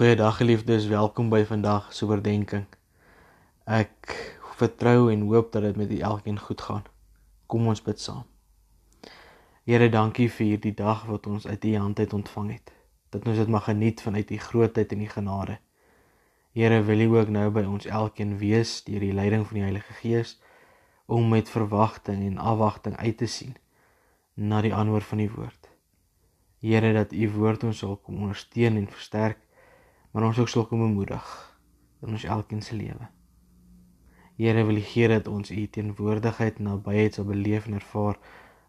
Goeiedag geliefdes, welkom by vandag se oordeenking. Ek vertrou en hoop dat dit met elkeen goed gaan. Kom ons bid saam. Here, dankie vir hierdie dag wat ons uit U hand uit ontvang het. Dat ons dit mag geniet vanuit U grootheid en U genade. Here, wil U ook nou by ons elkeen wees deur die leiding van die Heilige Gees om met verwagting en afwagting uit te sien na die antwoord van U woord. Here, dat U woord ons sal kom ondersteun en versterk maar ons ook sal kom bemoedig in ons elkeen se lewe. Here wil gee dat ons u teenwoordigheid en nabyheid sal beleef en ervaar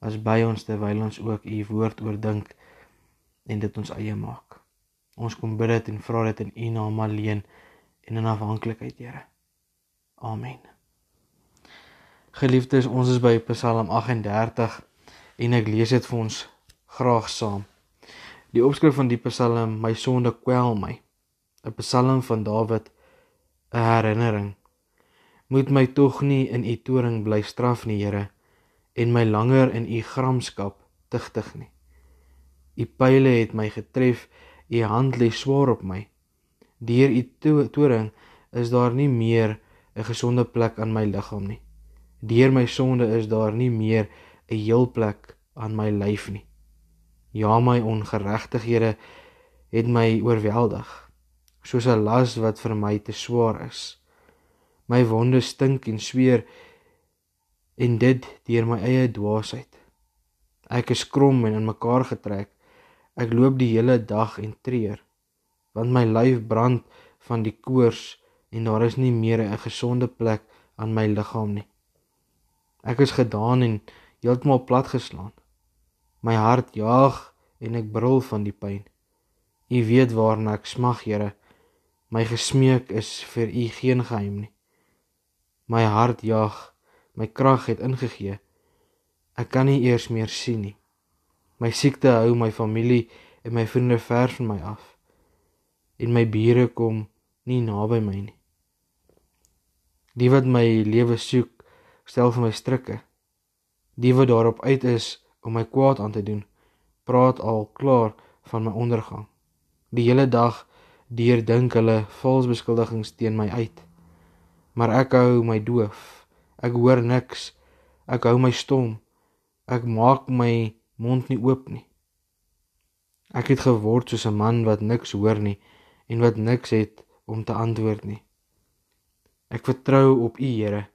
as by ons terwyl ons ook u woord oordink en dit ons eie maak. Ons kom bid dit en vra dit in u naam alleen en in afhanklikheid, Here. Amen. Geliefdes, ons is by Psalm 38 en ek lees dit vir ons graag saam. Die opskrif van die Psalm: My sonde kwel my. 'n Psalm van Dawid, 'n herinnering. Moet my tog nie in u toring bly straf nie, Here, en my langer in u gramskap tigtig nie. U pile het my getref, u hand lê swaar op my. Deur u toring is daar nie meer 'n gesonde plek aan my liggaam nie. Deur my sonde is daar nie meer 'n heel plek aan my lyf nie. Ja, my ongeregtighede het my oorweldig soos 'n las wat vir my te swaar is. My wonde stink en sweer en dit deur my eie dwaasheid. Ek is krom en in mekaar getrek. Ek loop die hele dag en treur want my lyf brand van die koors en daar is nie meer 'n gesonde plek aan my liggaam nie. Ek is gedaan en heeltemal platgeslaan. My hart jaag en ek brul van die pyn. U weet waarna ek smag, Here. My gesmeek is vir u geen geheim nie. My hart jag, my krag het ingegee. Ek kan nie eers meer sien nie. My siekte hou my familie en my vriende ver van my af. En my bure kom nie naby my nie. Die wat my lewe soek, stel vir my strikke. Die wat daarop uit is om my kwaad aan te doen, praat al klaar van my ondergang. Die hele dag deur dink hulle vals beskuldigings teen my uit. Maar ek hou my doof. Ek hoor niks. Ek hou my stom. Ek maak my mond nie oop nie. Ek het geword soos 'n man wat niks hoor nie en wat niks het om te antwoord nie. Ek vertrou op U, Here.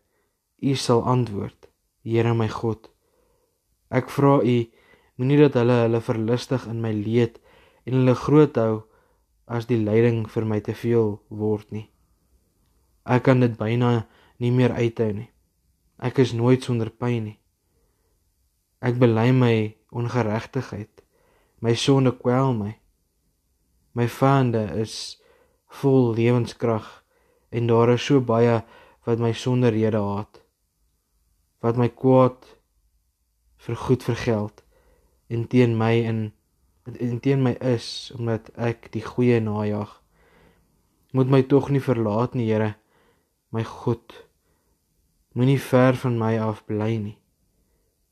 U sal antwoord, Here my God. Ek vra U, moenie dat hulle hulle verlustig in my leed en hulle groot hou as die lyding vir my te veel word nie. Ek kan dit byna nie meer uithou nie. Ek is nooit sonder pyn nie. Ek bely my ongeregtigheid. My sonde kwel my. My vande is vol lewenskrag en daar is so baie wat my sonder rede haat. Wat my kwaad vir goed vergeld en teen my in wat teen my is omdat ek die goeie najag. Moet my tog nie verlaat nie, Here, my God. Moenie ver van my af bly nie.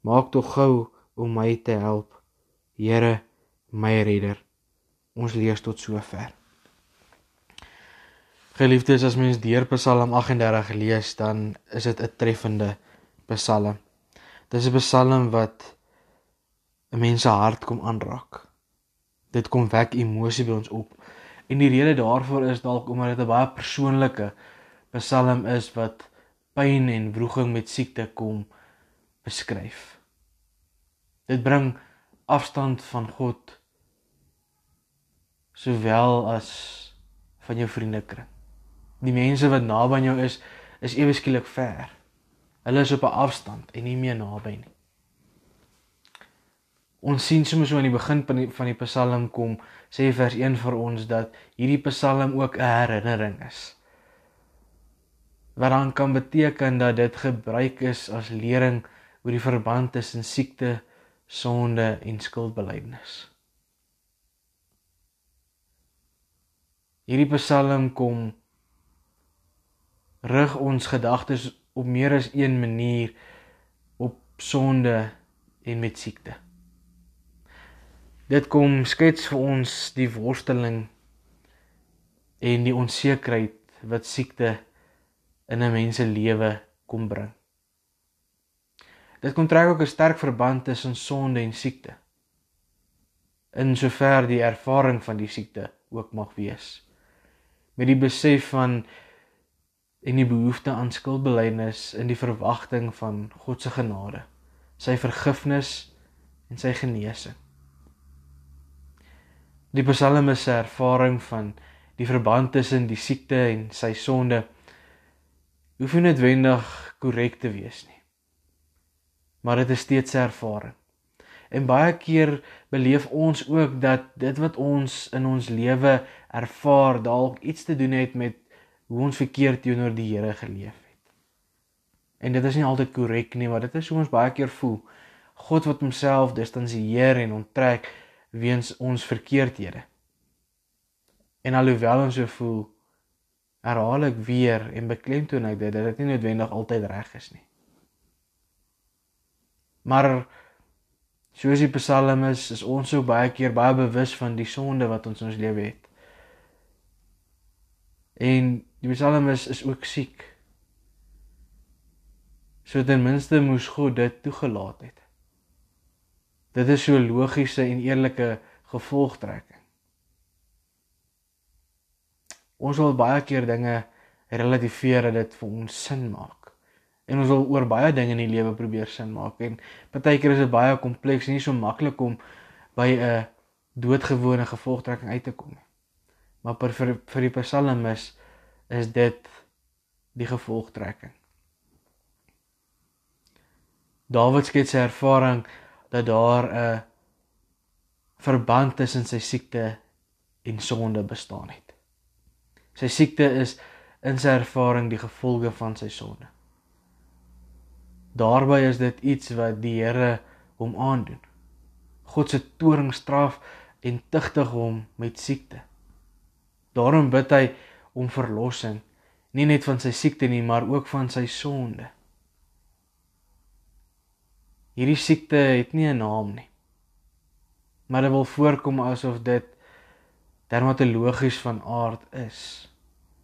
Maak tog gou om my te help, Here, my redder. Ons lees tot sover. Geliefdes, as mens deur Psalm 38 lees, dan is dit 'n treffende Psalm. Dis 'n Psalm wat 'n mens se hart kom aanraak dit kom wek emosie by ons op. En die rede daarvoor is dalk omdat dit 'n baie persoonlike Psalm is wat pyn en wroging met siekte kom beskryf. Dit bring afstand van God sowel as van jou vriendekring. Die mense wat naby aan jou is, is ewe skielik ver. Hulle is op 'n afstand en nie meer naby nie. Ons sien soms so aan die begin van die, van die Psalm kom sê vers 1 vir ons dat hierdie Psalm ook 'n herinnering is. Wat dan kan beteken dat dit gebruik is as lering oor die verband tussen siekte, sonde en skuldbeleidnis. Hierdie Psalm kom rig ons gedagtes op meer as een manier op sonde en met siekte. Dit kom skets vir ons die worsteling en die onsekerheid wat siekte in 'n mens se lewe kom bring. Dit kom trek ook 'n sterk verband tussen sonde en siekte. In sover die ervaring van die siekte ook mag wees. Met die besef van en die behoefte aan skuldbeleidnis in die verwagting van God se genade, sy vergifnis en sy genesing. Die psalmis se ervaring van die verband tussen die siekte en sy sonde hoef nie noodwendig korrek te wees nie. Maar dit is steeds 'n ervaring. En baie keer beleef ons ook dat dit wat ons in ons lewe ervaar dalk iets te doen het met hoe ons verkeerd teenoor die Here geleef het. En dit is nie altyd korrek nie, maar dit is hoe ons baie keer voel. God wat homself distansieer en onttrek weens ons verkeerdhede. En alhoewel ons so voel, herhaal ek weer en beklemtoon ek dit dat dit nie noodwendig altyd reg is nie. Maar soos die Psalm is, is ons so baie keer baie bewus van die sonde wat ons in ons lewe het. En die Psalm is, is ook siek. So ten minste moes God dit toegelaat het. Dit is so logiese en eerlike gevolgtrekking. Ons wil baie keer dinge relativeer dat dit vir ons sin maak. En ons wil oor baie dinge in die lewe probeer sin maak en partykeer is dit baie kompleks en nie so maklik om by 'n doodgewone gevolgtrekking uit te kom nie. Maar vir vir, vir die psalmis is dit die gevolgtrekking. Dawid skets sy ervaring dat daar 'n verband tussen sy siekte en sonde bestaan het. Sy siekte is in sy ervaring die gevolge van sy sonde. Daarby is dit iets wat die Here hom aandoen. God se toorn straf en tugtig hom met siekte. Daarom bid hy om verlossing, nie net van sy siekte nie, maar ook van sy sonde. Hierdie siekte het nie 'n naam nie. Maar dit wil voorkom asof dit dermatologies van aard is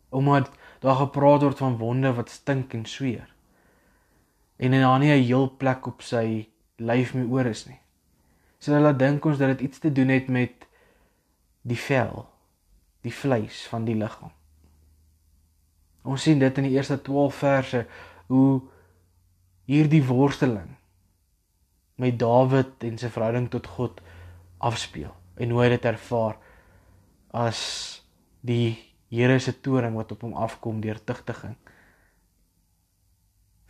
omdat daar gepraat word van wonde wat stink en sweer. En en daar nie 'n heel plek op sy lyf meer oor is nie. So hulle dink ons dat dit iets te doen het met die vel, die vleis van die liggaam. Ons sien dit in die eerste 12 verse hoe hierdie worsteling met Dawid en sy verhouding tot God afspeel en hoe hy dit ervaar as die Here se toring wat op hom afkom deur tugtiging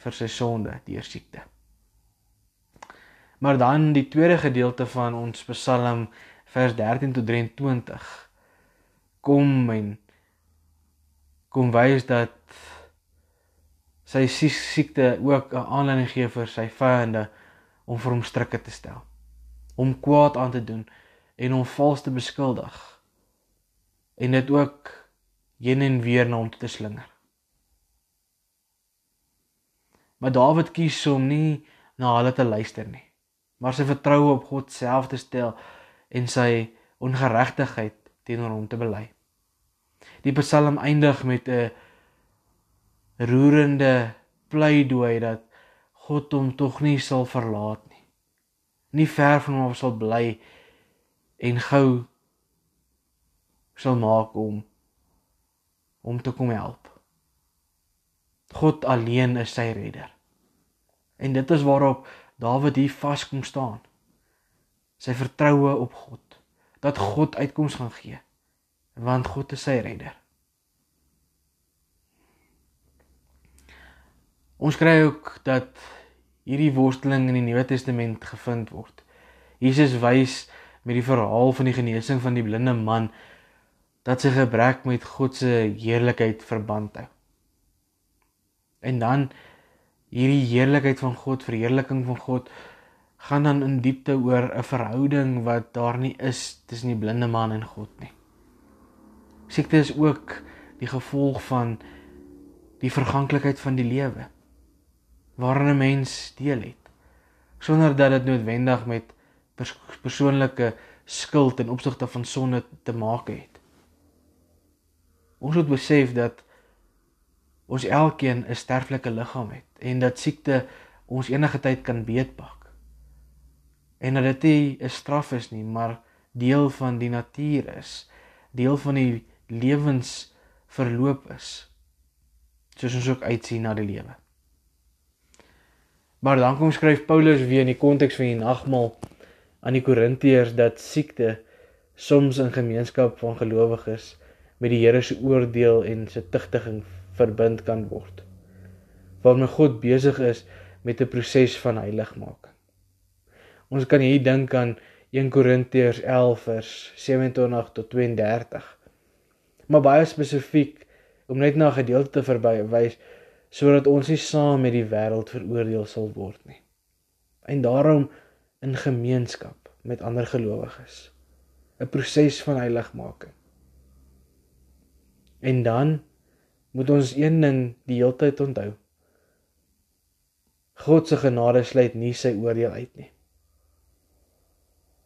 vir sy sonde deur siekte. Maar dan die tweede gedeelte van ons Psalm vers 13 tot 23 kom en kom wys dat sy siekte ook 'n aanleiding gee vir sy vyande om vir hom strikke te stel, om kwaad aan te doen en hom vals te beskuldig. En dit ook heen en weer na hom te slinger. Maar Dawid kies om nie na hulle te luister nie, maar sy vertroue op God self te stel en sy ongeregtigheid teenoor hom te bely. Die Psalm eindig met 'n roerende pleidooi dat God hom tog nie sal verlaat nie. Nie ver van hom sal bly en gou sal maak om om te kom help. God alleen is sy redder. En dit is waarop Dawid hier vas kom staan. Sy vertroue op God dat God uitkoms gaan gee want God is sy redder. Ons kry ook dat hierdie worsteling in die Nuwe Testament gevind word. Jesus wys met die verhaal van die genesing van die blinde man dat sy gebrek met God se heerlikheid verband hou. En dan hierdie heerlikheid van God, verheerliking van God gaan dan in diepte oor 'n verhouding wat daar nie is tussen die blinde man en God nie. Siekte is ook die gevolg van die verganklikheid van die lewe waarin 'n mens deel het sonder dat dit noodwendig met pers persoonlike skuld en opsigte van sonde te maak het. Ons moet besef dat ons elkeen 'n sterflike liggaam het en dat siekte ons enige tyd kan beetpak. En dat dit nie 'n straf is nie, maar deel van die natuur is, deel van die lewensverloop is. Soos ons ook uitsien na die lewe. Maar dan kom skryf Paulus weer in die konteks van die nagmaal aan die Korintiërs dat siekte soms in gemeenskap van gelowiges met die Here se oordeel en se tigtiging verbind kan word. Waarmee God besig is met 'n proses van heiligmaking. Ons kan hier dink aan 1 Korintiërs 11 vers 27 tot 32. Maar baie spesifiek om net na 'n gedeelte te verwys sodat ons nie saam met die wêreld veroordeel sal word nie. En daarom in gemeenskap met ander gelowiges. 'n Proses van heiligmaking. En dan moet ons een ding die heeltyd onthou. God se genade sluit nie sy oordeel uit nie.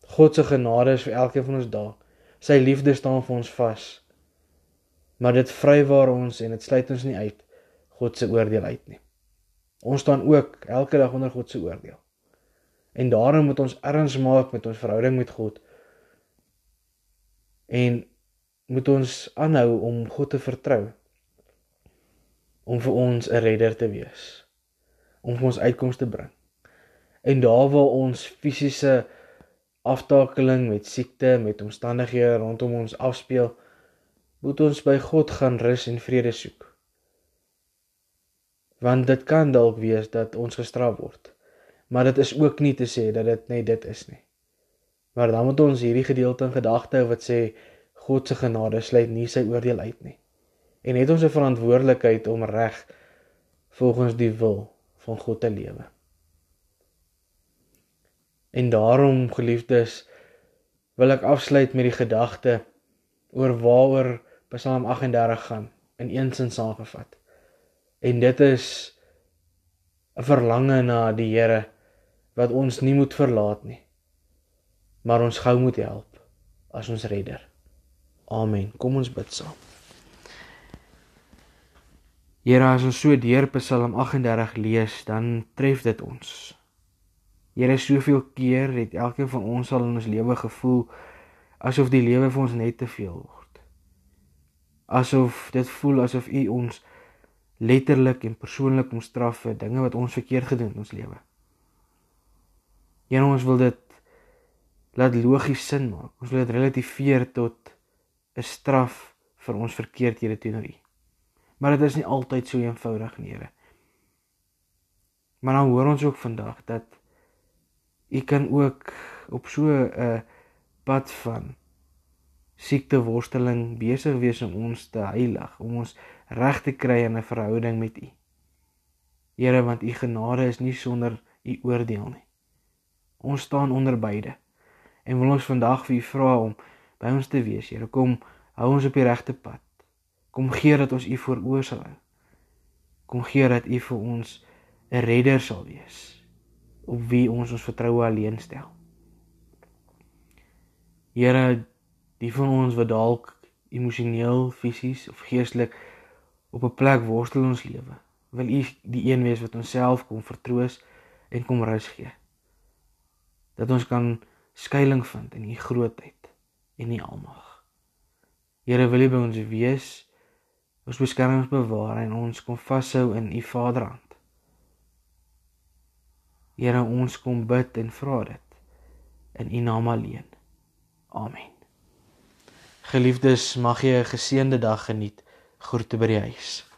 God se genade is vir elkeen van ons daar. Sy liefde staan vir ons vas. Maar dit vrywaar ons en dit sluit ons nie uit God se oordeel uit nie. Ons staan ook elke dag onder God se oordeel. En daarom moet ons erns maak met ons verhouding met God. En moet ons aanhou om God te vertrou om vir ons 'n redder te wees om vir ons uitkomste te bring en daar waar ons fisiese aftakeling met siekte met omstandighede rondom ons afspeel moet ons by God gaan rus en vrede soek want dit kan dalk wees dat ons gestraf word maar dit is ook nie te sê dat dit net dit is nie maar dan moet ons hierdie gedeelte in gedagte hou wat sê God se genade sluit nie sy oordeel uit nie. En het ons 'n verantwoordelikheid om reg volgens die wil van God te lewe. En daarom geliefdes wil ek afsluit met die gedagte oor waaroor Psalm 38 gaan in een sin saamgevat. En dit is 'n verlange na die Here wat ons nie moet verlaat nie. Maar ons gou moet help as ons redder. Amen. Kom ons bid saam. Here, as ons so deur Psalm 38 lees, dan tref dit ons. Here, soveel keer het elkeen van ons al in ons lewe gevoel asof die lewe vir ons net te veel word. Asof dit voel asof U ons letterlik en persoonlik moet straf vir dinge wat ons verkeerd gedoen in ons lewe. Here, ons wil dit laat logies sin maak. Ons wil dit relativeer tot 'n straf vir ons verkeerdhede teenoor U. Maar dit is nie altyd so eenvoudig nie, Here. Maar nou hoor ons ook vandag dat U kan ook op so 'n pad van siekte worsteling besig wees om ons te heilig, om ons reg te kry in 'n verhouding met U. Here, want U genade is nie sonder U oordeel nie. Ons staan onder beide. En wil ons vandag vir U vra om by ons te wees, Here. Kom hou ons op die regte pad. Kom gee dat ons U voor oë sal hou. Kom gee dat U vir ons 'n redder sal wees op wie ons ons vertroue alleen stel. Here, die van ons wat dalk emosioneel, fisies of geestelik op 'n plek worstel ons lewe, wil U die een wees wat onsself kom vertroos en kom rus gee. Dat ons kan skuilings vind in U grootheid en nie almag. Here wil U by ons wees, ons beskermings bewaar en ons kom vashou in U Vaderhand. Here ons kom bid en vra dit in U naam alleen. Amen. Geliefdes, mag jy 'n geseënde dag geniet. Groete by die huis.